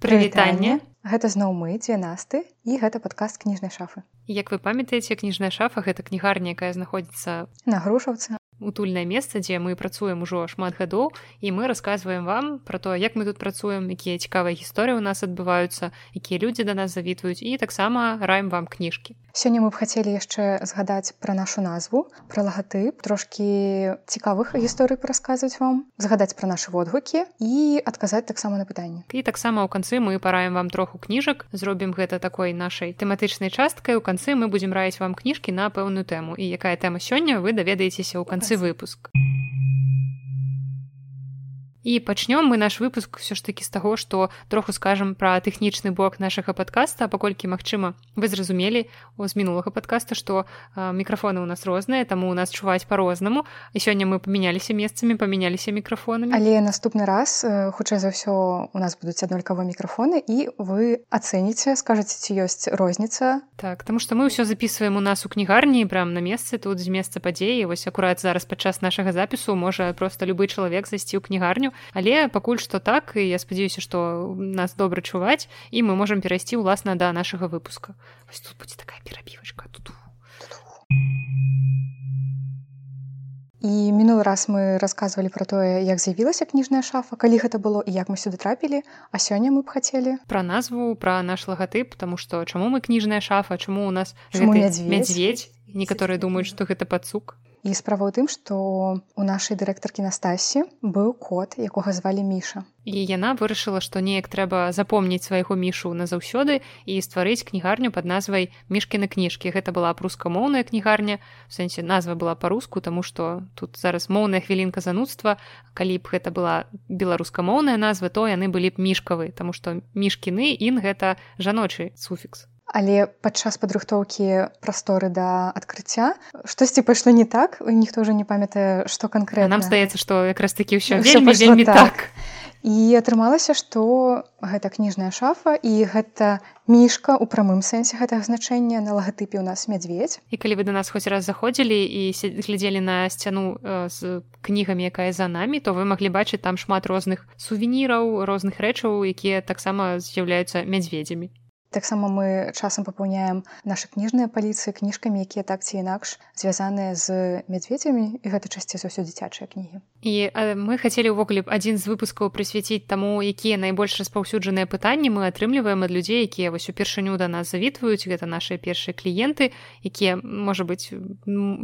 Прывітанне. Гэта зноў мы дзве насты і гэта падкаст кніжнай шафы. Як вы памятаеце, кніжная шафа гэта кнігарня, якая знаходзіцца на грушаўцы утульнае месца дзе мы працуем ужо шмат гадоў і мы рассказываем вам про то як мы тут працуем якія цікавыя гісторыі у нас адбываюцца якія людзі да нас завітваюць і таксама раем вам кніжкі. Сёння мы б хацелі яшчэ згадаць пра нашу назву пра лагатып трошкі цікавых гісторый расказваць вам згадаць пра нашы водгукі і адказаць таксама на пытанне і таксама ў канцы мы параем вам троху кніжак зробім гэта такой нашай тэматычнай часткай. У канцы мы будзем раіць вам кніжкі на пэўную тэму. І якая тэма сёння вы даведаецеся ў канцы выпуск і пачнём мы наш выпуск все ж таки з таго што троху скажам пра тэхнічны бок нашага подкаста паколькі магчыма вы зразумелі у з мінулага подкаста што мікрафоны у нас розныя таму у нас чуваць по-рознаму і сёння мы памяняліся месцамі памяняліся мікрафонамі але наступны раз хутчэй за ўсё у нас будуць аднолькава мікрафоны і вы ацэніце скажаце ці ёсць розніца. Так таму што мы ўсё записываем у нас у кнігарні прям на месцы тут з месца падзеі. Вось акурат зараз падчас нашага запісу можа просто любы чалавек зайсці ў кнігарню але пакуль што так і я спадзяюся што нас добра чуваць і мы можемм перайсці ўласна да нашага выпуска. Вось тут будзе такая перабівачка. Тут і мінулы раз мы рассказывалі пра тое як з'явілася кніжная шафа калі гэта было і як мы сюды трапілі а сёння мы б хацелі. Пра назву пра наш лагатып тому што чаму мы кніжная шафа чаму у нас мядзведь некаторыя думаюць што гэта пацук І справа ў тым, што у нашай дырэктаркі Настасі быў кот, якога звалі міша. І яна вырашыла, што неяк трэба запомніць свайго мішу назаўсёды і стварыць кнігарню пад назвай мішкіны кніжкі. Гэта была прускамоўная кнігарня. У сэнсе назва была па-руску, таму што тут зараз моўная хвілінка занудства. Калі б гэта была беларускамоўная назва, то яны былі б мішкавы, Таму што мішкіны ін гэта жаночы суфікс але падчас падрыхтоўкі прасторы да адкрыцця штосьці пайшло не так ніхто ўжо не памятае што канкрэтна. нам здаецца што якраз такі ўсё вельмі, вельмі так. так. І атрымалася што гэта кніжная шафа і гэта мішка у прамым сэнсе гэтага значэння на лагатыпе ў нас мядзведь і калі вы да нас хоць раз заходзілі і глядзелі на сцяну з кнігамі якая за намі то вы маглі бачыць там шмат розных сувеніраў розных рэчаў якія таксама з'яўляюцца мядзведзямі таксама мы часам папаўняем нашы кніжныя паліцыі кніжкамі якія так ці інакш звязаныя з мядзведзямі і гэта часцей за ўсё дзіцячыя кнігі. І э, мы хацелі ўвогуле б адзін з выпускаў прысвяціць таму якія найбольш распаўсюджаныя пытанні мы атрымліваем ад людзей якія вось упершыню да нас завітваюць гэта нашыя першыя кліенты якія можа быць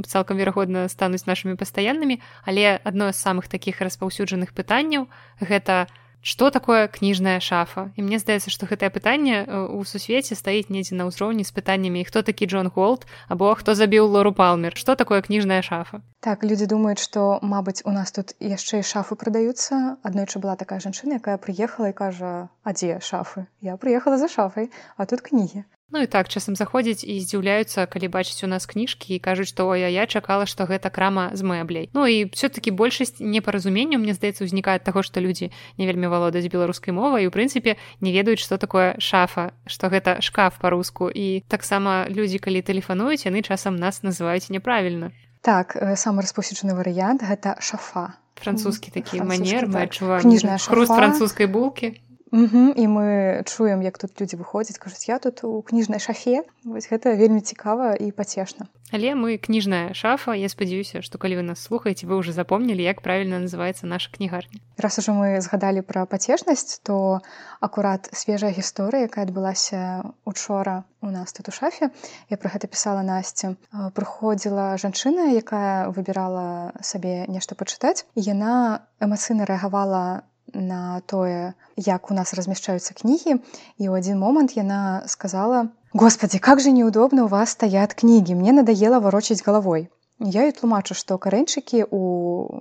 цалкам верагодна стануць нашымі пастаяннымі. Але адно з самых такіх распаўсюджаных пытанняў гэта что такое кніжная шафа? І мне здаецца што гэтае пытанне у сусвеце стаіць недзе на ўзроўні з пытаннямі хто такі Джон голд або хто забіў лору палмер? Что такое кніжная шафа? Так людзі думаюць што мабыць у нас тут яшчэ і шафы прадаюцца аднойчы была такая жанчына якая прыехала і кажа а дзе шафы? Я прыехала за шафай а тут кнігі Ну і так часам заходзяць і здзіўляюцца, калі бачыць у нас кніжкі і кажуць, што я я чакала, што гэта крама з мэбляй. Ну і все-таки большасць непаразуменняў мне здаецца узнікае таго, што людзі не вельмі валодаюць беларускай мовай і у прынцыпе не ведаюць, што такое шафа, што гэта шкаф па-руску і таксама людзі, калі тэлефануюць, яны часам нас называюць няправільна. Так самы распаўсюджаны варыянт гэта шафа. Французскі такі манер мы адчуваем хруст французскай булкі. Угу, і мы чуем як тут людзі выходзяць кажуць я тут у кніжнай шафе вось гэта вельмі цікава і пацешна. Але мы кніжная шафа. Я спадзяюся што калі вы нас слухаеце вы ўжо запомнілі як правільна называется наша кнігарня. Раз ужо мы згадалі пра пацешнасць то акурат свежая гісторыя якая адбылася учора у нас тут у шафе. Я пра гэта пісала насця прыходзіла жанчына якая выбірала сабе нешта пачытаць яна эмацыйна рэагавала на на тое, як у нас размяшчаюцца кнігі і ў адзін момант яна сказала: « Господи, как же неудобно у вас стаят кнігі, мне надоело варочыць галавой. Я і тлумачу, што карэнчыкі у...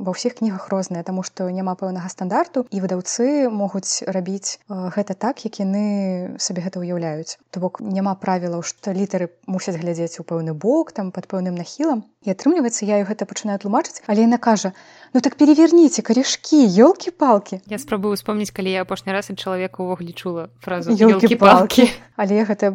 ва ўсіх кнігах розныя, таму што няма пэўнага стандарту і выдаўцы могуць рабіць гэта так, як яны сабе гэта ўяўляюць. То бок няма правілаў, што літары мусяць глядзець у пэўны бок там пад пэўным нахілам. І атрымліваецца, я гэта пачынаю тлумачыць, але яна кажа: « Ну так переверніце карешкі, ёлкі-палкі. Я спрабую успомніць, калі я апошні раз ад чалавека ўвогуле чула фразу ёлкі-палкі. Але гэта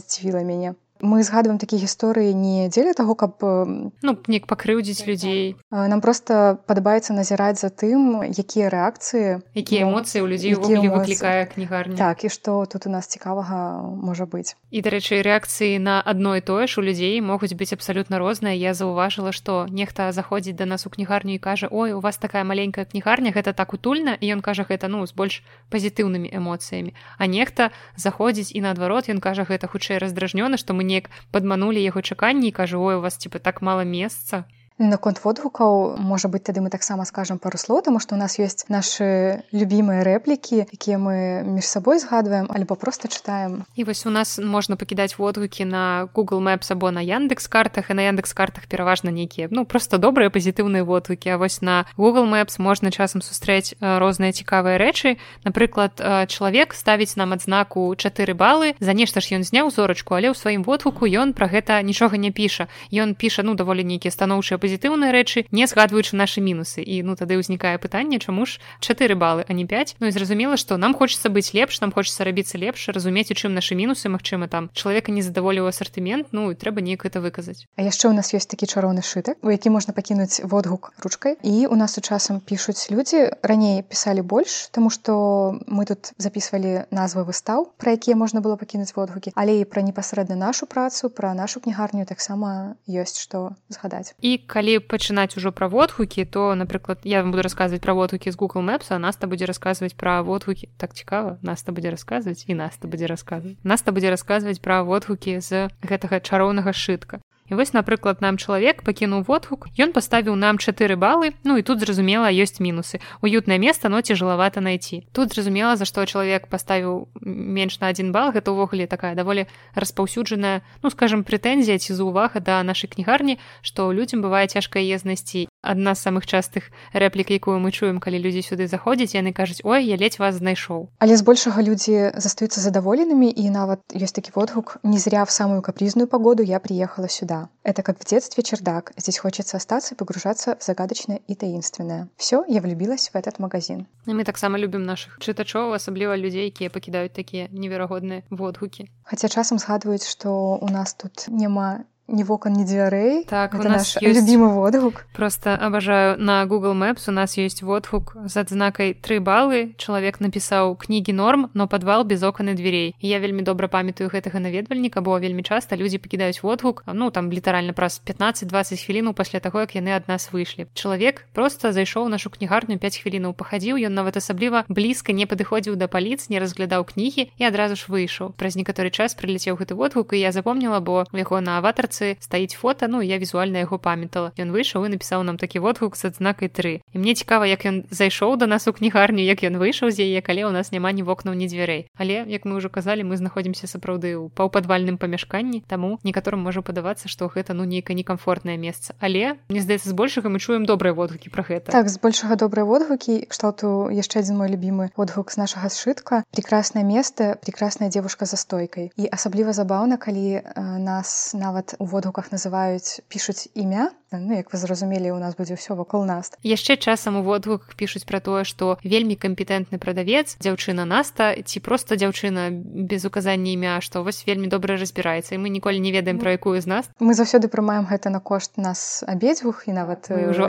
здзівіла мяне мы згадваем такія гісторыі не дзеля таго каб ну неяк пакрыўдзіць людзей нам просто падабаецца назіраць за тым якія рэакцыі якія эмоцыі ў людзей выклікае кнігарня. Так і што тут у нас цікавага можа быць. І дарэчы рэакцыі на адно і тое ж у людзей могуць быць абсалютна розныя. Я заўважыла што нехта заходзіць да нас у кнігарню і кажа ой у вас такая маленькая кнігарня гэта так утульна і ён кажа гэта ну з больш пазітыўнымі эмоцыямі. А нехта заходзіць і наадварот ён кажа гэта хутчэй раздражнёна што мы неяк падманулі яго чаканні і кажу ой у вас типа так мала месца наконт водгукаў. Можа быть тады мы таксама скажем пару слоў тому что у нас есть наши любимыя рэплікі якія мы між сабой згадваем альбо просто читаем і вось у нас можна пакідаць водгукі на google maps або на яндекс картах і на яндекс картах пераважна нейкія ну просто добрыя пазітыўныя водгукі. А вось на google maps можна часам сустрэць розныя цікавыя рэчы. Напрыклад чалавек ставіць нам адзнаку чатыры балы за нешта ж ён зняў зорачку але ў сваім водгуку ён про гэта нічога не піша. Ён піша ну даволі нейкія станоўчыя пазітыўныя рэчы не згадваючы нашы мінусы. І ну тады ўзнікае пытанне чаму ж чатыры балы а не 5 Ну і зразумела што нам хочется быць лепш нам хочется рабіцца лепш разумець у чым нашы мінусы Мачыма там чалавека не задаволіў асартымент ну і трэба неяк это выказаць. А яшчэ ў нас ёсць такі чароўны шытак у які можна пакінуць водгук ручкай. І у нас у часам пішуць людзі раней пісалі больш тому что мы тут записывалі назвы выстаў про якія можна было пакінуць водгукі але і пра непасрэдна нашу працу пра нашу кнігарню таксама ёсць што згадаць. І калі пачынаць ужо пра водгукі то напрыклад я вам буду расказваць пра водгукі з google мэпса наста будзе расказваць пра водгукі так цікава наста будзе расказваць і наста будзе расказваць наста будзе расказваць пра водгукі з гэтага чароўнага шытка І вось напрыклад нам чалавек пакінуў водгук ён паставіў нам чатыры балы ну і тут зразумела ёсць мінусы уютнае место но цяжелавата найти. Тут зразумела за што чалавек паставіў менш на один бал гэта ўвогуле такая даволі распаўсюджаная ну скажем прэтэнзія ці за увага да нашай кнігарні што людзям бывае цяжкая езнасці адна з самых частых рэплік якую мы чуем калі людзі сюды заходзяць яны кажуць ой я ледзь вас знайшоў але збольшага людзі застаюцца задаволенымі і нават ёсць такі водгук не зря в самую капризную погоду я приехала сюда да. Это как в детстве чердак. Здесь хочется остаться и погружаться в загадочное и таинственное. Все, я влюбилась в этот магазин. И мы так само любим наших читачов, особливо людей, которые покидают такие невероятные водгуки. Хотя часом згадывают, что у нас тут нема ні вокон ні дзвярэй так это у нас наш ёсць... любимы водгук. Просто абажаю на google maps у нас есть водгук з адзнакай тры балы чалавек напісаў кнігі норм но подвал без окон і дверей я вельмі добра памятаю гэтага наведвальніка бо вельмі часта людзі пакідаюць водгук ну там літаральна праз 15-20 хвілінаў пасля таго як яны ад нас выйшлі. Чалавек просто зайшоў нашу кнігарню 5 хвілінаў пахадзіў ён нават асабліва блізка не падыходзіў да паліц не разглядаў кнігі і адразу ж выйшаў. Праз некаторы час прыляцеў гэты водгук і я запомніла бо у яго на аватарцы інфармацыі стаіць фото ну я візуальна яго памятала. Ён выйшаў і напісаў нам такі водгук з адзнакай тры і мне цікава як ён зайшоў да нас у кнігарню як ён выйшаў з яе калі ў нас няма ні вокнаў ні дзвярэй. Але як мы ўжо казалі мы знаходзімся сапраўды ў паўпадвальным памяшканні таму некаторым можа падавацца што гэта ну нейкае некамфортнае месца. Але мне здаецца збольшага мы чуем добрыя водгукі про гэта. Так збольшага добрыя водгукі. Кшталту яшчэ адзін мой любімы водгук з нашага сшытка. Прекрасное место прекрасная девушка за стойкой і асабліва забаўна калі э, нас нават водгуках называюць пішуць імя ну як вы зразумелі у нас будзе ўсё вакол нас. Яшчэ часам у водгуках пішуць пра тое што вельмі кампетэнтны прадавец дзяўчына наста ці просто дзяўчына без указання імя што вось вельмі добра разбіраецца і мы ніколі не ведаем пра якую з нас. мы заўсёды прымаем гэта на кошт нас абедзвюх і нават ўжо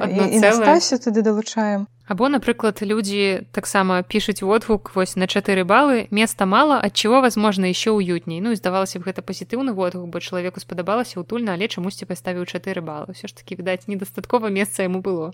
туды далучаем. Або, напрыклад, людзі таксама пішуць водгук вось на чатыры балы места мала ад чего возможно еще уютней. Ну і здавалася б гэта пазітыўны водгук бо чалавеку спадабалася утульна але чамусьці паставіў чатыры балы. Ўсё ж таки відаць недастаткова месца яму было.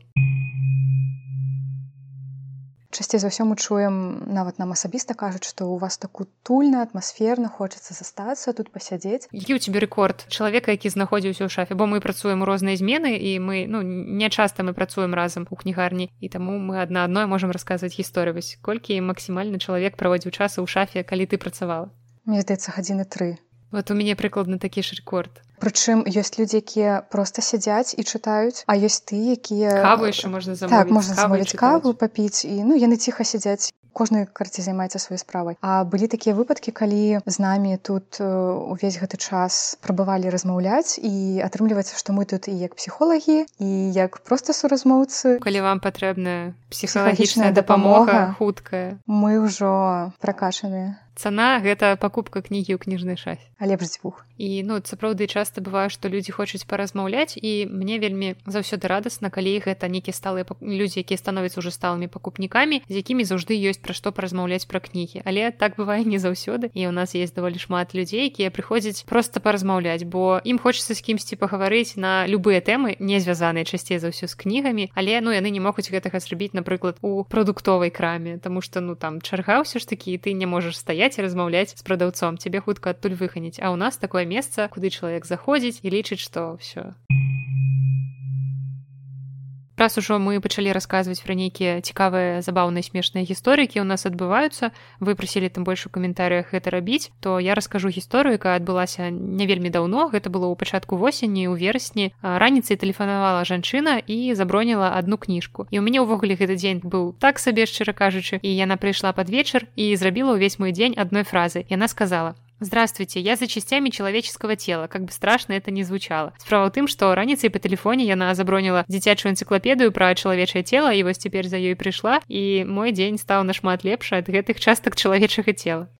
Часцей за ўсё мы чуем нават нам асабіста кажуць што у вас так утульна атмасферна хочацца застацца тут пасядзець які у тебе рэкорд чалавека які знаходзіўся ў шафе бо мы працуем у розныя змены і мы ну не часта мы працуем разам у кнігарні і таму мы адна адной можемм расказваць гісторыю. Вось колькі максімальны чалавек праводзіў часа ў шафе калі ты працавала? Мне здаецца гадзіны тры вот у мяне прыкладна такі ж рэкорд прычым ёсць людзі якія просто сядзяць і чытаюць а ёсць ты якія каву яшчэ можна так можна замовіць каву папіць і ну яны ціха сядзяць. Кожны карце займаецца сваёй справай. А былі такія выпадкі калі з намі тут э, увесь гэты час прабывалі размаўляць і атрымліваецца што мы тут і як псіхолагі і як проста суразмоўцы. Калі вам патрэбная псіхалагічная дапамога хуткая. мы ўжо пракашаныя цана гэта пакупка кнігі ў кніжнай шафе. А лепш дзвюх і ну сапраўды часта бывае што людзі хочуць паразмаўляць і мне вельмі заўсёды радасна калі гэта нейкія сталыя людзі якія становяцца уже сталымі пакупнікамі з якімі заўжды ёсць пра што паразмаўляць пра кнігі. Але так бывае не заўсёды. І у нас есть даволі шмат людзей якія прыходзяць просто паразмаўляць бо ім хочацца з кімсьці пагаварыць на любыя тэмы не звязаныя часцей за ўсё з кнігамі. Але ну яны не могуць гэтага зрабіць напрыклад у прадуктовай краме тому что ну там чарга ўсё ж такі ты не можаш стаять стаяць і размаўляць з прадаўцом цябе хутка адтуль выханіць а ў нас такое месца куды чалавек заходзіць і лічыць што ўсё раз ужо мы пачалі расказваць пра нейкія цікавыя забаўныя смешныя гісторыкі у нас адбываюцца вы прасілі там больш у каментарыях гэта рабіць то я раскажу гісторыю якая адбылася не вельмі даўно гэта было ў пачатку восені у верасні раніцай тэлефанавала жанчына і заброніла одну кніжку і у мяне ўвогуле гэты дзень быў так сабе шчыра кажучы і яна прыйшла пад вечар і зрабіла ўвесь мой дзень адной фразы яна сказала Здравствуйте, я за частями человеческого тела, как бы страшно это не звучало. Справа ў тым, што раніцай па тэлефоне яна забронила дзіцячую энцыклапедыю пра чалавечае цела і вось цяпер за ёй прыйшла і мой дзень стаў нашмат лепшы ад гэтых частак чалавечага цела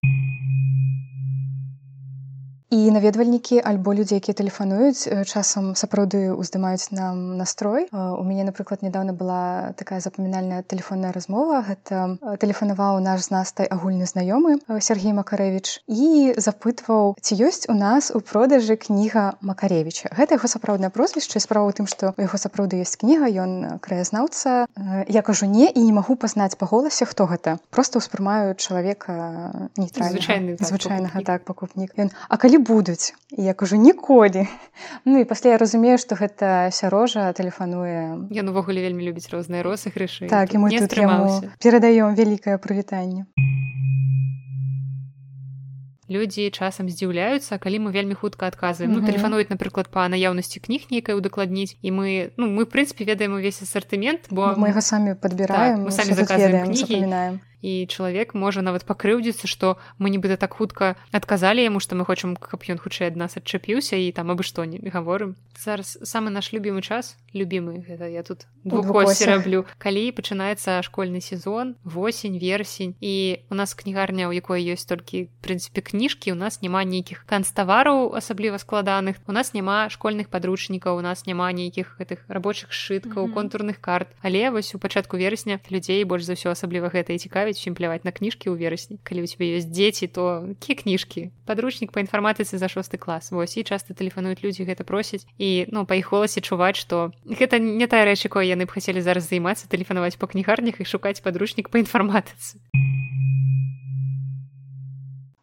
і наведвальнікі альбо людзі якія тэлефануюць часам сапраўды ўздымаюць нам настрой. У мяне напрыклад недавно была такая запамінальная тэлефонная размова. Гэта тэлефанаваў наш з настай агульны знаёмы Сергей макарэвич і запытваў ці ёсць у нас у продажы кніга макаревича гэта яго сапраўднае прозвішча. Справа ў тым што у яго сапраўды ёсць кніга ён краязнаўца. Я кажу не і не магу пазнаць па голасе хто гэта. Просто ўспрымаю чалавека нейтральны звычайнага так пакупнік ён а калі будуць. Як ужо ніколі Ну і пасля я разумею што гэта сярожа тэлефануе. Ён увогуле вельмі любіць розныя розыгрышы так і мы перадаём вялікае прывітанне. Людзі часам здзіўляюцца калі мы вельмі хутка адказваем. Mm -hmm. ну тэлефануюць напрыклад па наяўнасці кніг нейкай удакладніць. І мы ну мы прынцыпе ведаем увесь асартымент бо мы яго самі падбіраем так, мы самі заказваем кнігі і чалавек можа нават пакрыўдзіцца што мы нібыта так хутка адказалі яму што мы хочам каб ён хутчэй ад нас адчапіўся і там абы што не гаворым. Зараз самы наш любімы час любімы гэта я тут двухосе раблю калі пачынаецца школьны сезон восень версень і у нас кнігарня у якой ёсць толькі прынцыпе кніжкі у нас няма нейкіх канцтавараў асабліва складаных у нас няма школьных падручнікаў у нас няма нейкіх гэтых рабочых сшыткаў mm -hmm. контурных карт. Але вось у пачатку верасня людзей больш за ўсё асабліва гэта і цікавіць чым пляваць на кніжкі ў верасні калі у тебе ёсць дзеці то кі кніжкі падручнік па інфарматыцы за шосты клас вось і часта тэлефануюць людзі гэта просяць і ну па іх голасе чуваць што гэта не тая рэч якой яны б хацелі зараз займацца тэлефанаваць па кнігарнях і шукаць падручнік па інфарматыцы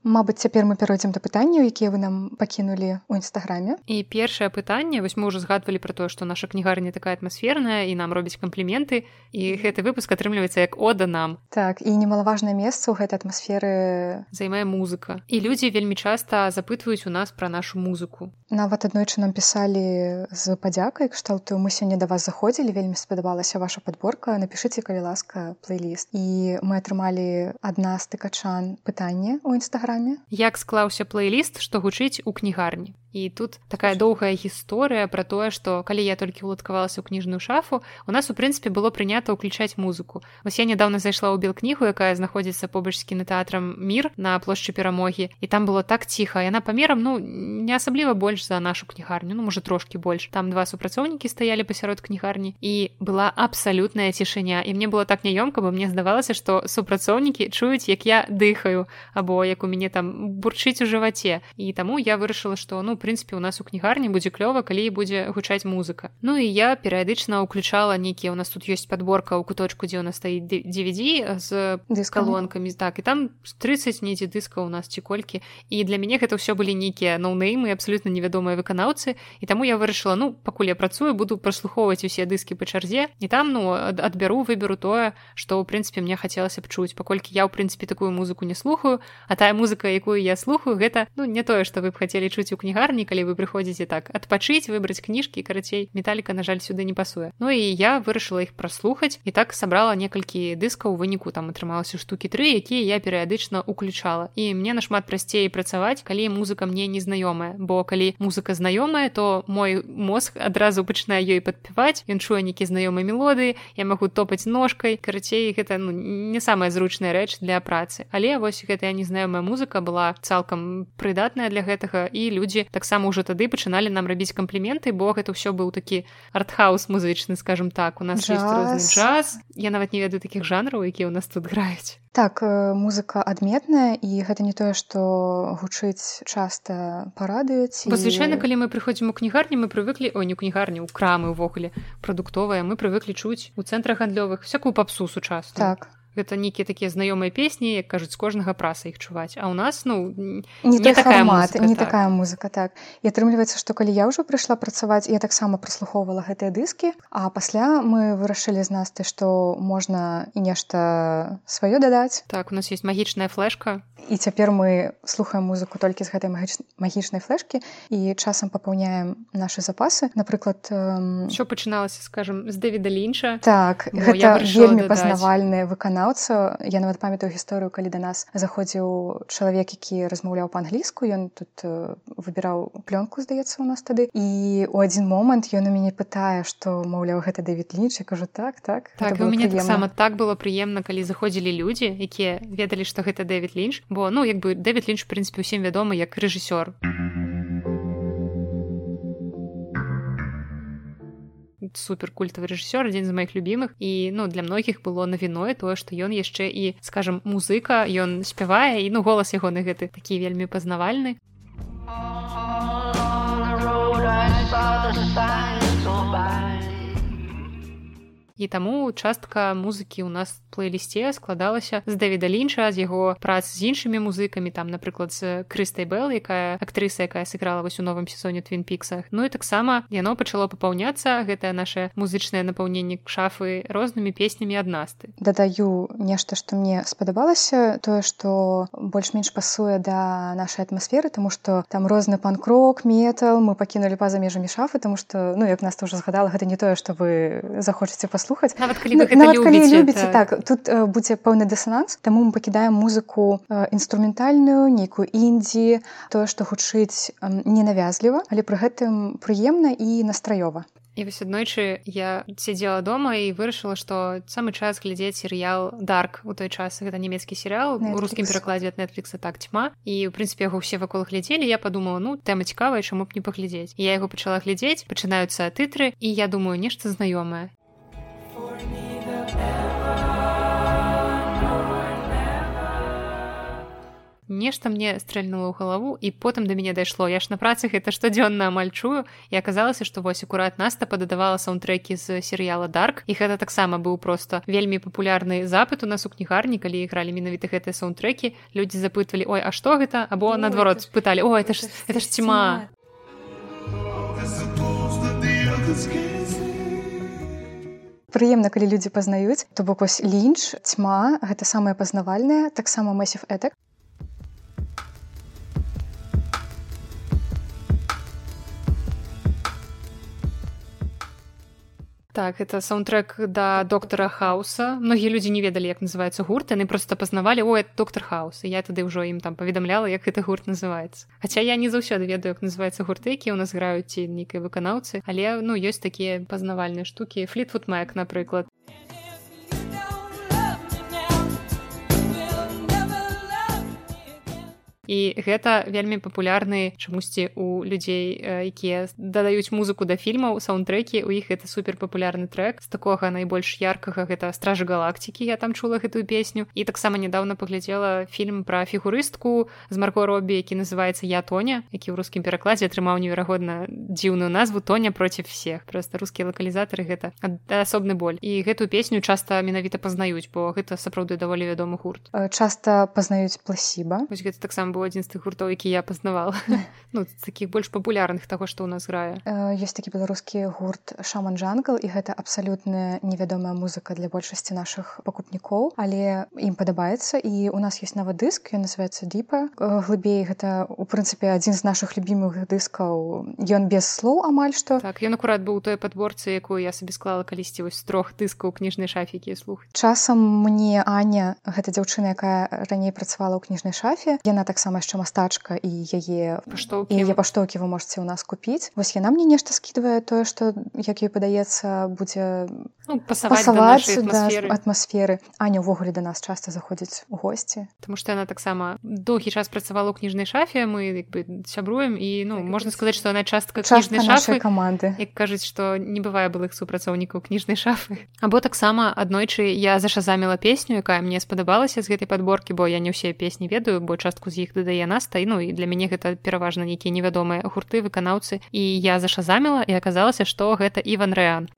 Мабыць, цяпер мы пяройдзем да пытанняў, якія вы нам пакінулі ў нстаграме. І першае пытанне вось мы ўжо згадвалі пра тое, што наша кнігарня такая атмасферная і нам робіць кампліменты і гэты выпуск атрымліваецца як ода нам. Так і немалаважнае месца ў гэтай атмасферы займае музыка. І людзі вельмі часта запытваюць у нас пра нашу музыку. Нават аднойчы нам пісалі з падзякай кшталту мы сёння да вас заходзілі, вельмі спадабалася ваша падборка, напішыце калі ласка плейліст. І мы атрымалі адна з тыкачан пытанне ў нстаграме праграме? Як склаўся плейліст што гучыць у кнігарні і тут такая доўгая гісторыя пра тое што калі я толькі уладкавалася ў кніжную шафу у нас у прынцыпе было прынята ўключаць музыку. Вось я нядаўна зайшла ў белкнігу якая знаходзіцца побач з кінотэатрам мір на плошчы перамогі і там было так ціха яна памерам ну не асабліва больш за нашу кнігарню ну можа трошкі больш там два супрацоўнікі стаялі пасярод кнігарні і была абсалютная цішыня і мне было так няёмка бо мне здавалася што супрацоўнікі чуюць як я дыхаю або як у мяне там бурчыць у жываце і таму я вырашыла што ну прынцыпе у нас у кнігарні будзе клёва калі будзе гучаць музыка. Ну і я перыядычна ўключала нейкія у нас тут ёсць подборка ў куточку дзе у нас стаіць DVD з дыскалонкамі так і там 30 недзе дыска у нас ці колькі і для мяне гэта ўсё былі нейкія ноунеймы абсолютно невядомыя выканаўцы і таму я вырашыла ну пакуль я працую буду праслухоўваць усе дыскі па чарзе і там ну адбяру выберу тое што ў прынцыпе мне хацелася б чуць паколькі я ў прынцыпе такую музыку не слухаю а тая музыка якую я слухаю гэта ну не тое што вы б хацелі чуць у кнігар кнігарні калі вы прыходзіце так адпачыць выбраць кніжкі карацей металіка на жаль сюды не пасуе Ну і я вырашыла іх праслухаць і так сабрала некалькі дыскаў выніку там атрымалася штукі тры якія я перыядычна уключала. І мне нашмат прасцей працаваць калі музыка мне незнаёмая бо калі музыка знаёмая то мой мозг адразу пачынае ёй падпяваць ён чуе нейкі знаёмыя мелодыі я магу топаць ножкай карацей гэта ну, не самая зручная рэч для працы. Але вось гэтая незнаёмая музыка была цалкам прыдатная для гэтага і людзі таксама ўжо тады пачыналі нам рабіць кампліменты бо гэта ўсё быў такі артхаус музычны скажем так. У нас джаз. джаз. Я нават не ведаю такіх жанраў якія ў нас тут граюць. Так э, музыка адметная і гэта не тое што гучыць часта парадуюць бо звычайна калі мы прыходзім у кнігарні мы прывыклі о не кнігарні ў крамы ўвогуле прадуктовая мы прывыклі чуць у цэнтрах гандлёвых всякую папсу сучасную. Так гэта нейкія такія знаёмыя песні як кажуць кожнага праса іх чуваць. А ў нас ну не, не такая музыка, не так. такая музыка так. І атрымліваецца што калі я ўжо прыйшла працаваць я таксама праслухоўвала гэтыя дыскі а пасля мы вырашылі з нас ты што можна і нешта сваё дадаць. Так у нас есть магічная флешка. І цяпер мы слухаем музыку толькі з гэтай магічнай флешкі і часам папаўняем наши запасы. Напрыклад що пачыналася скажем з дэвіда лінча. Так гэта вельмі пазнавальныя выканаць выканаўца я нават памятаю гісторыю калі да нас заходзіў чалавек які размаўляў па-англійску. Ён тут э, выбіраў плёнку здаецца у нас тады. І у адзін момант ён у мяне пытае што маўляў гэта дэвід лінч. Кажу так так так у мяне таксама так было прыемна калі заходзілі людзі якія ведалі што гэта дэвід лінч. Бо ну як бы дэвід лінч прынцыпе усім вядомы як рэжысёр. Mm -hmm. Супер культавы рэжысёр адзін з маіх любімых і ну для многіх было навіной тое што ён яшчэ і скажем музыка ён спявае і ну голас ягоны гэты такі вельмі пазнавальны і таму частка музыкі ў нас плейлісце складалася з дэвіда лінча з яго прац з іншымі музыкамі там напрыклад з крыстай бэл якая актрыса якая сыграла вось у новым сезоне твин піксах ну і таксама яно пачало папаўняцца гэтае наше музычнае напаўненне шафы рознымі песнямі ад насты дадаю нешта што мне спадабалася тое што больш-менш пасуе да нашай атмасферы тому что там розны панкрок метал мы пакінулі па-за межамі шафы тому что ну як нас тоже згадала гэта не тое что вы захочаце паслухаць слухаць нават калі ну, нават, любіце, калі любіце так. так тут э, будзе пэўны дысананс таму мы пакідаем музыку э, інструментальную нейкую індзі тое што гучыць э, ненавязліва але пры гэтым прыемна і настраёва І вось аднойчы я сядзела дома і вырашыла, што самы час глядзець серыял дарк у той час гэта нямецкі серыял у рускім перакладзе ад нетфлікса так цьма і ў прынцыпе яго ўсе вакол глядзелі я подумала ну тэма цікавая чаму б не паглядзець. Я яго пачала глядзець пачынаюцца тытры і я думаю нешта знаёмае нешта мне стрэльнула ў галаву і потым да мяне дайшло я ж на працы гэта штодзённа амаль чую і аказалася што вось акурат наста пададавала саундтрекі з серыяла дарк і гэта таксама быў просто вельмі папулярны запыт у нас у кнігарні калі ігралі менавіта гэтыя саундтрекі людзі запытвалі ой а што гэта або наадварот пыталі о это ж это ж ціма прыемна калі людзі пазнаюць то бок вось лінч цьма гэта самае пазнавальнае таксама масіф этак Так это саундтрек да доктора хауса многія людзі не ведалі як называется гурт. Яны просто пазнавалі о доктор хаус я тады ўжо ім там паведамляла як гэты гурт называется. Хаця я не заўсёды ведаю як называется гурты які у нас граюць ці нейкай выканаўцы але ну ёсць такія пазнавальныя штукі флітфуд мак напрыклад і гэта вельмі папулярны чамусьці у людзей якія дадаюць музыку да фільмаў саундтрекі у іх это супер папулярны трек з такога найбольш яркага гэта стражы галактыкі я там чула гэтую песню. І таксама нядаўна паглядзела фільм пра фігурыстку з марко робі які называется я тоня які ў рускім перакладзе атрымаў неверагодна дзіўную назву тоня проці всех просто рускія лакалізатары гэта асобны боль. І гэтую песню часта менавіта пазнаюць бо гэта сапраўды даволі вядомы гурт. Часта пазнаюць пласіба гэта таксама быў быў адзін з тых гуртоў які я пазнавала. Ну таких больш папулярных таго што ў нас грае ёсць такі беларускі гурт шаман джангл і гэта абсалютная невядомая музыка для большасці нашых пакупнікоў. Але ім падабаецца і у нас есть нават дыск ён называется діпа глыбей гэта у прынцыпе адзін з наших любімых дыскаў. Ён без слоў амаль што. Так ён акурат быў той падборцы якую я сабе склала калісьці вось трох дыскаў кніжнай шафікі слух часам мне аня гэта дзяўчына якая раней працавала ў кніжнай шафе яна таксама яшчэ мастачка і яе паштоўкі. яе паштоўкі вы можете ў нас купіць. Вось яна мне нешта скідвае тое што як ёй падаецца будзе ну, пасаваць да атмасферы. аня ўвогуле да нас часта заходзіць у госці. Таму што яна таксама доўгі час працавала ў кніжнай шафе мы як бы сябруем і ну так, можна сказаць што яна частка кніжнай шафы. каманды. Як кажуць што не бывае былых супрацоўнікаў кніжнай шафы. Або таксама аднойчы я зашазаміла песню якая мне спадабалася з гэтай падборкі бо я не ўсе песні ведаю бо частку з іх дадае нас тайну і для мяне гэта пераважна нейкія невядомыя гурты выканаўцы і я зашазаміла і аказалася што гэта іван рэан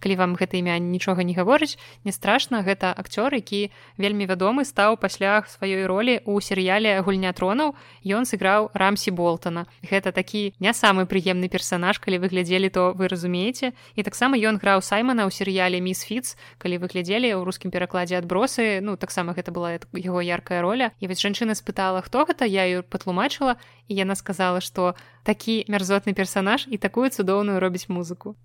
калі вам гэта імя нічога не гаворыць не страшна гэта акцёр які вельмі вядомы стаў пасля сваёй ролі ў серыяле гульня тронаў ён сыграў рамсі болтона. Гэта такі не самы прыемны персанаж калі вы глядзелі то вы разумееце. І таксама ён граў саймана ў серыяле міс фіц калі вы глядзелі ў рускім перакладзе адбросы ну таксама гэта была яго яркая роля. І вось жанчына спытала хто гэта? Я ее патлумачыла і яна сказала што такі мярзотны персанаж і такую цудоўную робіць музыку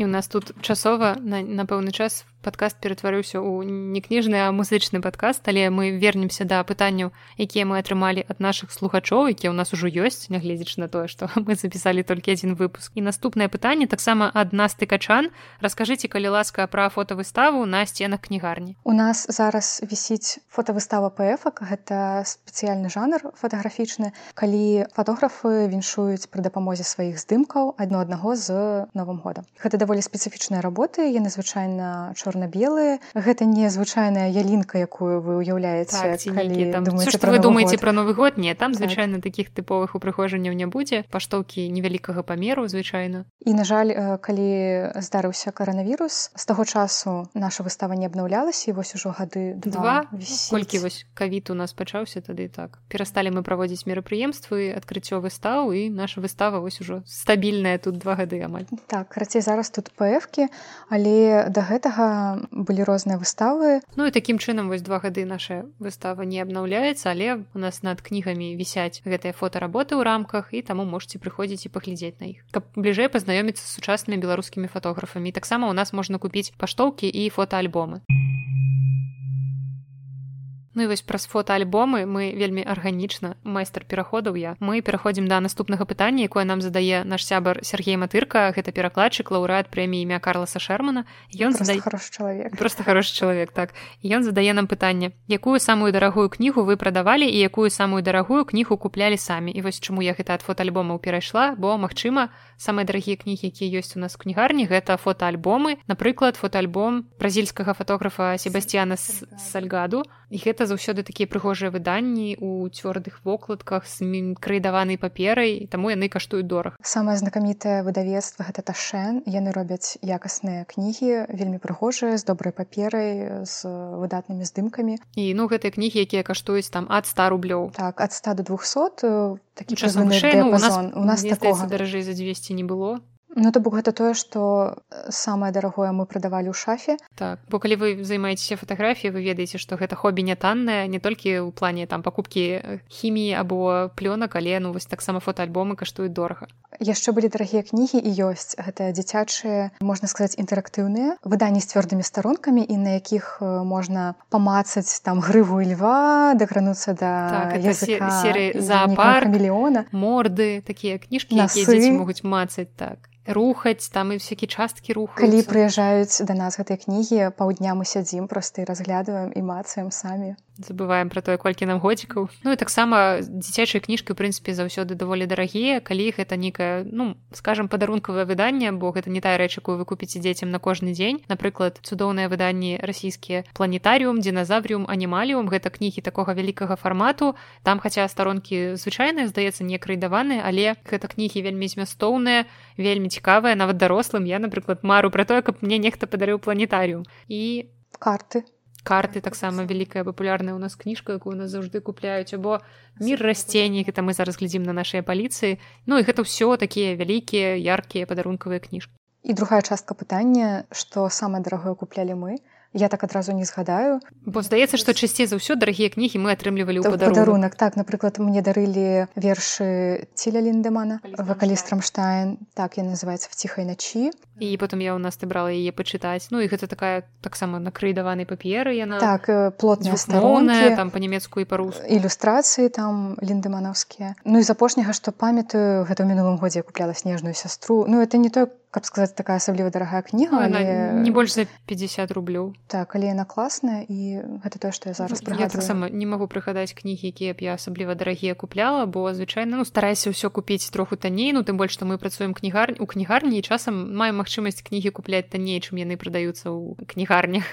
і ў нас тут часова на, на пэўны час падкаст ператварыўся ў не кніжны а музычны падкаст але мы вернемся да пытанняў якія мы атрымалі ад нашых слухачоў якія ў нас ужо ёсць нягледзячы на тое што мы запісалі толькі адзін выпуск. І наступнае пытанне таксама ад нас тыкачан раскажыце калі ласка пра фотавыставу на сценах кнігарні. У нас зараз вісіць фотавыстава пфак гэта спецыяльны жанр фатаграфічны калі фатографы віншуюць пры дапамозе сваіх здымкаў адно аднаго з новым годам. Гэта даволі спецыфічныя работы яны звычайна чор чорна-белыя гэта не звычайная ялінка якую вы уяўляеце так, вы думаете про новы год? Не там так. звычайна так. таких тыповых упрыгожанняў не будзе. Паштоўкі невялікага памеру звычайна. І на жаль калі здарыўся каранавірус з таго часу наша выстава не абнаўлялася і вось ужо гады два колькі вось кавід у нас пачаўся тады так. Перасталі мы праводзіць мерапрыемствы адкрыццё выстаў і наша выстава вось ужо стабільная тут два гады амаль. Так карацей зараз тут пфкі але да гэтага былі розныя выставы. Ну і такім чынам вось два гады наша выстава не абнаўляецца але у нас над кнігамі вісяць гэтыя фотоработы ў рамках і таму можете прыходзіць і паглядзець на іх каб бліжэй пазнаёміцца з сучаснымі беларускімі фатографамі таксама у нас можна купіць паштоўкі і фотоальбомы Ну і вось праз фотоальбомы мы вельмі арганічна майстар пераходаў я. Мы пераходзім да наступнага пытання якое нам задае наш сябар Сергей матырка гэта перакладчык лаўрэат прэміі імя карласа шермана ён задае хороший чалавек просто хороший чалавек так. Ён задае нам пытанне якую самую дарагую кнігу вы прадавалі і якую самую дарагую кнігу куплялі самі? І вось чаму я гэта ад фотоальбомаў перайшла бо магчыма самыя дарагія кнігі якія ёсць у нас кнігарні гэта фотоальбомы напрыклад фотоальбом бразільскага фотографа себасціяна сальгаду. І гэта заўсёды такія прыгожыя выданні у цвёрдых вокладках з крыдаванай паперай таму яны каштуюць дораг. Самае знакамітае выдавецтва гэта ташэн. Яны робяць якасныя кнігі вельмі прыгожыя з добрай паперай з выдатнымі здымкамі. І ну гэтыя кнігі якія каштуюць там ад 100 рублёў. Так ад 100 до 200 такі час ну, у нас у нас такого даражэй за 200 не было Ну то бок гэта тое, што э, самае дарагое мы прадавалі ў шафе. Так бо калі вы займаецеся фатаграфіяй, вы ведаеце, што гэта хобі не таннае, не толькі ў плане там пакупкі хіміі або плёнак, але ну вось таксама фотоальбомы каштуюць дорага. Яшчэ былі дарагія кнігі і ёсць гэта дзіцячыя, можна сказаць інтэрактыўныя выданні з цвёрдымі старонкамі і на якіх можна памацаць там грыву і льва, дакрануцца да так, серыі заапар мільёна морды такія кніжкі, якія дзеці могуць мацаць так рухаць там і всякие часткі рух калі прыязджаюць да нас гэтыя кнігі паўдня мы сядзім просто і разглядываем і мацаем самі. Забываем про тое колькі нам годзікаў. Ну і таксама дзіцячыя кніжкі у прынцыпе заўсёды даволі дарагія. Калі гэта нейкая ну скажем падарункавае выданне бо гэта не тая рэч якую вы купіце дзецям на кожны дзень. Напрыклад цудоўныя выданні расійскія планетарыум диназаврыум анімаліум гэта кнігі такога вялікага фармату. Там хаця старонкі звычайныя здаецца не крыдаваны але гэта кнігі вельмі змястоўныя вельмі цікавая нават дарослым я напрыклад мару пра тое каб мне нехта падарыў планетарыум і карты. карты таксама вялікая папулярная у нас кніжка якую нас заўжды купляюць або мір расценні гэта мы зараз глядзім на нашай паліцыі ну і гэта ўсё такія вялікія яркія падарункавыя кніжкі і другая частка пытання што самае дарагое куплялі мы я так адразу не згадаю. Бо здаецца што часцей за ўсё дарагія кнігі мы атрымлівалі ў падарунак. так напрыклад мне дарылі вершы ціля ліндемана вакалістрамштайн. так я называется в ціхай начі і потым я ў нас набрала яе пачытаць. Ну і гэта такая таксама накрыдаванай паперы яна так плотная старонная там па-нямецку і парус ілюстрацыі там ліндеманаўскія. Ну і з апошняга што памятаю гэта ў мінулым годзе купляла снежную сястру. Ну это не той каб сказаць такая асабліва дарагая кніга ну, але... не больш за 50 рублёў так але яна класная і гэта тое што я зараз я таксама не магу прыгадаць кнігі якія б я асабліва дарагія купляла бо звычайна ну старайся ўсё купіць троху танней ну тым больш што мы працуем кнігарні у кнігарні і часам маем магчымасць кнігі купляць танней чым яны прадаюцца ў кнігарнях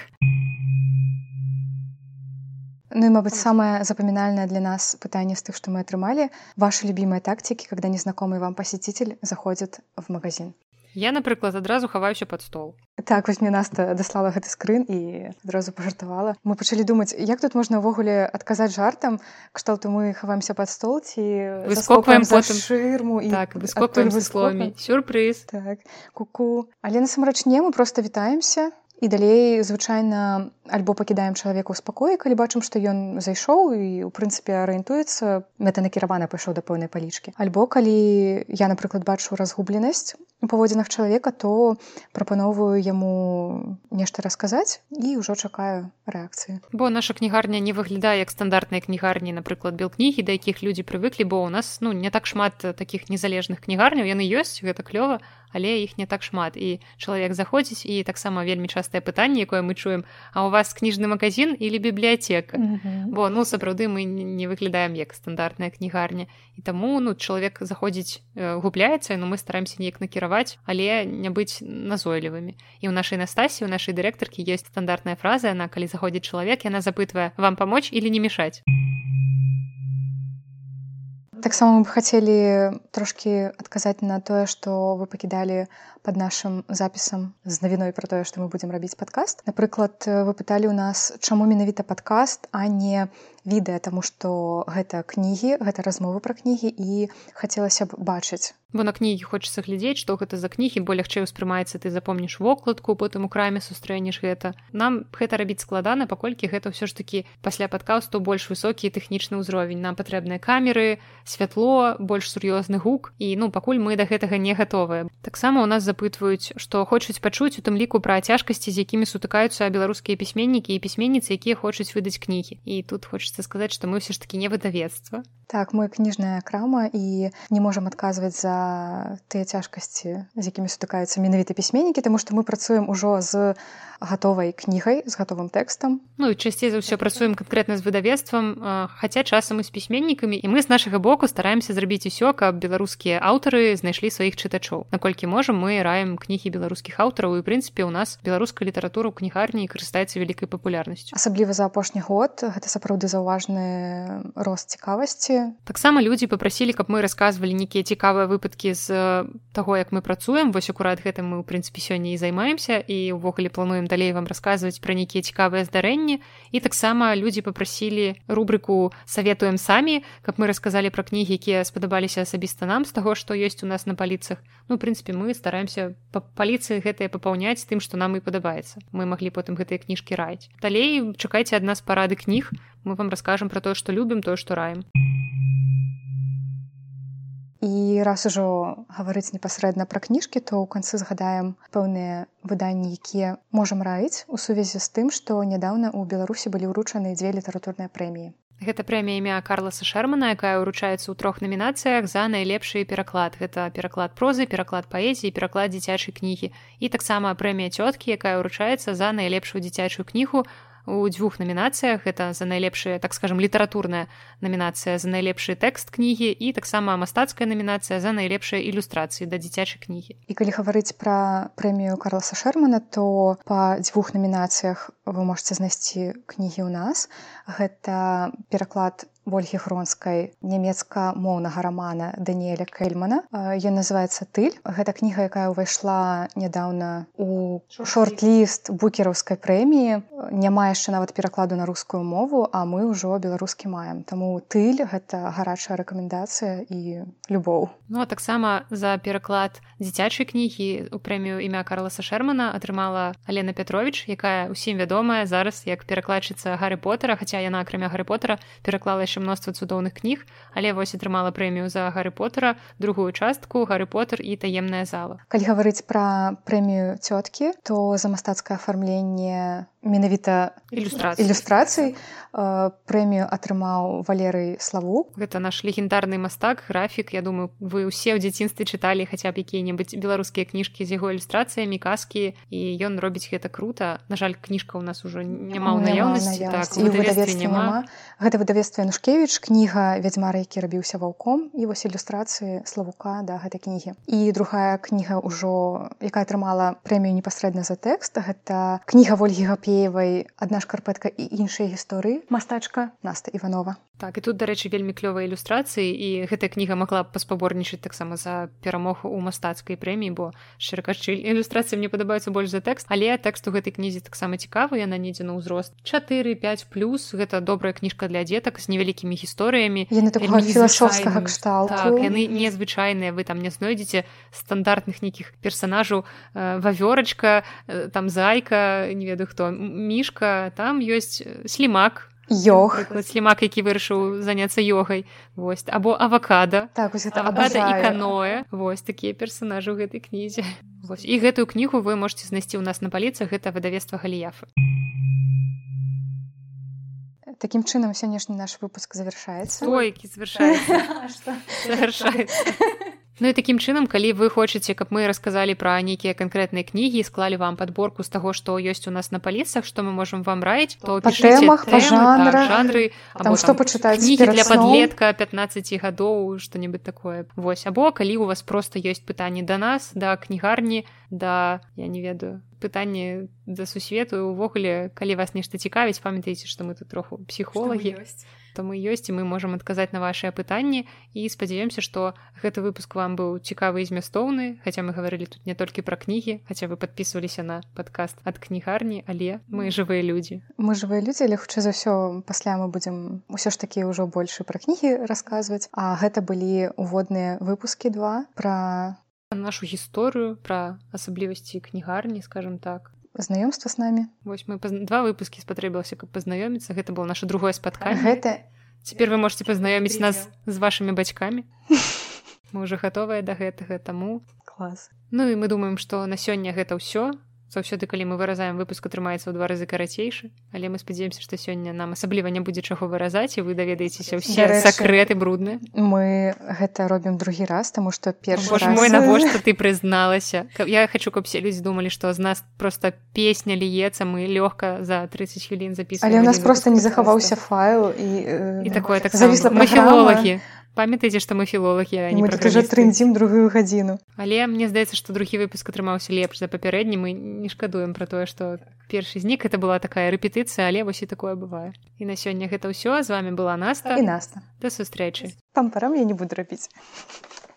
Ну и, мабыць, самое запоминальное для нас пытание из тех, что мы отрымали. Ваши любимые тактики, когда незнакомый вам посетитель заходит в магазин. Я, напрыклад, адразу хаваюся пад стол. Так вось мне наста даслала гэты скрын і адразу пажартавала. Мы пачалі думаць, як тут можна ўвогуле адказаць жартам, кшталту мы хаваемся пад стол ці выскокваем потым шырму і так, выскокваем словамі сюрпрыз так куку. Але насамрэч не мы просто вітаемся і далей звычайна альбо пакідаем чалавека ў спакоі калі бачым што ён зайшоў і у прынцыпе арыентуецца мэта накіравана пайшоў да пэўнай палічкі. Альбо калі я напрыклад бачу разгубленасць у паводзінах чалавека то прапаноўваю яму нешта расказаць і ўжо чакаю рэакцыі. Бо наша кнігарня не выглядае як стандартныя кнігарні напрыклад бел кнігі да якіх людзі прывыклі бо у нас ну не так шмат таких незалежных кнігарняў. Яны ёсць гэта клёва але іх не так шмат. І чалавек заходзіць і таксама вельмі частае пытанне якое мы чуем а у вас кніжны магазин или бібліятэка? Mm -hmm. бо ну сапраўды мы не выглядаем як стандартная кнігарня. І таму ну чалавек заходзіць э, губляецца но ну, мы стараемся неяк накіраваць але не быць назойлівымі. І ў нашай настасі у нашай дырэктаркі есть стандартная фраза на калі заходзіць чалавек яна запытвае вам памочь или не мешаць таксама мы бы хацелі трошки адказаць на тое што вы пакідалі под нашим запісам з навіной про тое што мы будзем рабіць падкаст. Напрыклад вы пыталі ў нас чаму менавіта падкаст а не відэа таму што гэта кнігі гэта размовы пра кнігі і хацелася б бачыць. Бо на кнігі хочацца глядзець што гэта за кнігі бо лягчэй успрымаецца ты запомніш вокладку потым у краме сустрэнеш гэта. Нам гэта рабіць складана паколькі гэта ўсё ж такі пасля падкасту больш высокі тэхнічны ўзровень. Нам патрэбныя камеры святло больш сур'ёзны гук і ну пакуль мы да гэтага не гатовыя. Таксама у нас запытваюць што хочуць пачуць у тым ліку пра цяжкасці з якімі сутыкаюцца беларускія пісьменнікі і пісьменніцы якія хочуць выдаць кнігі. І тут хочацца сказаць што мы ўсё ж такі не выдавецтва. Так мы кніжная крама і не можам адказваць за тыя цяжкасці з якімі сутыкаюцца менавіта пісьменнікі тому што мы працуем ужо з гатовай кнігай з гатовым тэкстам. Ну і часцей за ўсё працуем канкрэтна з выдавецтвам хаця часам і з пісьменнікамі. І мы з нашага боку стараемся зрабіць усё каб беларускія аўтары знайшлі сваіх чытачоў. Наколькі можам мы раем кнігі беларускіх аўтараў і прынцыпе у нас беларуская літаратура ў кнігарні карыстаецца вялікай папулярнасцю асабліва за апошні год гэта сапраўды заўважны рост цікавасці. Таксама людзі попрасілі каб мы расказвалі нейкія цікавыя выпадкі з таго як мы працуем. Вось акурат гэтым мы ў прынцыпе сёння і займаемся і ўвогуле плануем далей вам расказваць пра нейкія цікавыя здарэнні. І таксама людзі попрасілі рубрыку саветуем самі каб мы расказалі пра кнігі якія спадабаліся асабіста нам з таго што ёсць у нас на паліцах. Ну прынцыпе мы стараемся па паліцыі гэтыя папаўняць тым што нам і падабаецца. Мы маглі потым гэтыя кніжкі раіць. Далей чакайце ад нас парады кніг. Мы вам раскажам пра тое што любім тое што раем І раз ужо гаварыць непасрэдна пра кніжкі, то ў канцы згадаем пэўныя выданні, якія можам раіць у сувязі з тым, што нядаўна ў Беларусі былі ўручаны дзве літаратурныя прэміі. Гэта прэмія імя Карласа Шэрмана, якая ўручаецца ў трох намінацыях за найлепшы пераклад. Гэта пераклад прозы, пераклад паэзіі, пераклад дзіцячай кнігі. І таксама прэмія цёткі, якая ўручаецца за найлепшую дзіцячую кнігу у дзвюх намінацыях это за найлепшая так скажем літаратурная намінацыя за найлепшы тэкст кнігі і таксама мастацкая намінацыя за найлепшыя ілюстрацыі да дзіцячай кнігі і калі гаварыць пра прэмію карласа шермана то па дзвюх намінацыях вы можете знайсці кнігі ў нас. Гэта пераклад ольгі хронскай нямецка-моўнага рамана даніэля кельмана ён называется тыль гэта кніга якая ўвайшла нядаўна у шорт-ліст. букераўскай прэміі. Няма яшчэ нават перакладу на рускую мову а мы ўжо беларускі маем. Таму тыль гэта гарачая рэкамендацыя і любоў. Ну а таксама за пераклад дзіцячай кнігі у прэмію імя карласа шермана атрымала алена петрович якая усім вядомая зараз як перакладчыца гары потара хаця яна акрамя гары потара пераклала яшчэ мноства цудоўных кніг але вось атрымала прэмію за гары потара другую частку гары потар і таемная зала калі гаварыць пра прэмію цёткі то за мастацкае афармленне менавіта ілюстрацый ілюстрацый прэмію атрымаў валерый славу гэта наш легендарны мастак графік. Я думаю вы ўсе ў дзяцінстве чыталі хаця б якія-небудзь беларускія кніжкі з яго ілюстрацыямі казкі і ён робіць гэта круто на жаль кніжка у нас уже няма ў наяўнасці. так, няма. гэта выдавецтва нушкевич кніга вядзьмара які рабіўся ваўком. І вось ілюстрацыі славука да гэтай кнігі. І другая кніга ўжо якая атрымала прэмію непасрэдна за тэкст гэта кніга ольгі гапеевай адна шкарпэтка і іншыя гісторыі мастачка наста иванова так і тут дарэчы вельмі клёвыя ілюстрацыі і гэтая кніга могла паспаборнічаць таксама за перамогу у мастацкай прэміі бо шыракачы ілюстрацыі мне падабаюцца больш за тэкст але тэкст у гэтай кнізе таксама цікавы яна недзе на ўзрост 45 плюс гэта добрая кніжка для дзетак з невялікімі гісторыямі. Філасофскага кшталту. Так, яны незвычайныя вы там не знойдзеце стандартных нейкіх персонажаў э, вавёрачка э, там зайка не ведаю хто мішка там ёсць слімак Йог слімак які вырашыў заняцца йогай вось або авакада так, і каноэ вось такія персонажы ў гэтай кнізе вось. і гэтую кнігу вы можете знайсці ў нас на паліцах гэта выдавецтва галіяфа Такім чынам сённяшні наш выпуск завершаецца ойкі завершаецца Ну і такім чынам калі вы хочаце каб мы расказалі пра нейкія канкрэтныя кнігі склалі вам подборку з таго што ёсць у нас на паліцах што мы можам вам раіць то па тэмах па жанрах так, жанры там што пачытаць для подлетка 15 гадоў что-нибудь такое. Вось або калі у вас просто ёсць пытанні да нас да кнігарні да я не ведаю пытанне да сусвету увогуле калі вас нешта цікавіць памятаеце што мы тут троху псіхолагі. ёсць то мы ёсць і мы можам адказаць на вашыя пытанні і спадзяёмся што гэты выпуск вам быў цікавы і змястоўны хаця мы гаварылі тут не толькі пра кнігі хаця вы подписываліся на падкаст ад кнігарні але мы жывыя людзі мы жывыя людзі але хутчэй за ўсё пасля мы будзем усё ж такі ўжо больше пра кнігі расказваць. А гэта былі уводныя выпускі два пра нашу гісторыю пра асаблівасці кнігарні скажем так знаёмства з намі вось мы два выпускі спатрэбілася каб пазнаёміцца гэта было наше другое спатканне. Гэта цяпер вы можете пазнаёміць нас з вашими бацькамі мы уже гатовыя да гэтага таму клас Ну і мы думаем што на сёння гэта ўсё заўсёды калі мы выразаем выпуск атрымаецца ў два разы карацейшы але мы спадзяемся што сёння нам асабліва не будзе чаго выразаць і вы даведаецеся ўсе сакрэты брудны мы гэта робім другі раз таму што першы раз... мой навошта ты прызналася я хочу каб все людзі думалі што з нас просто песня ліецца мы лёгка за 30 хвілін запіс але у нас просто не захаваўся файл і, і такое так завісла мы філолагі памятаеце што мы філолагі не уже трындзім другую гадзіну але мне здаецца што другі выпуск атрымаўся лепш за папярэдні. Мы не шкадуем пра тое што першы знік это была такая рэпетыцыя але вось і такое бывае. І на сёння гэта ўсё. З вами была наста. І наста. Да сустрэчы. Там парам я не буду рабіць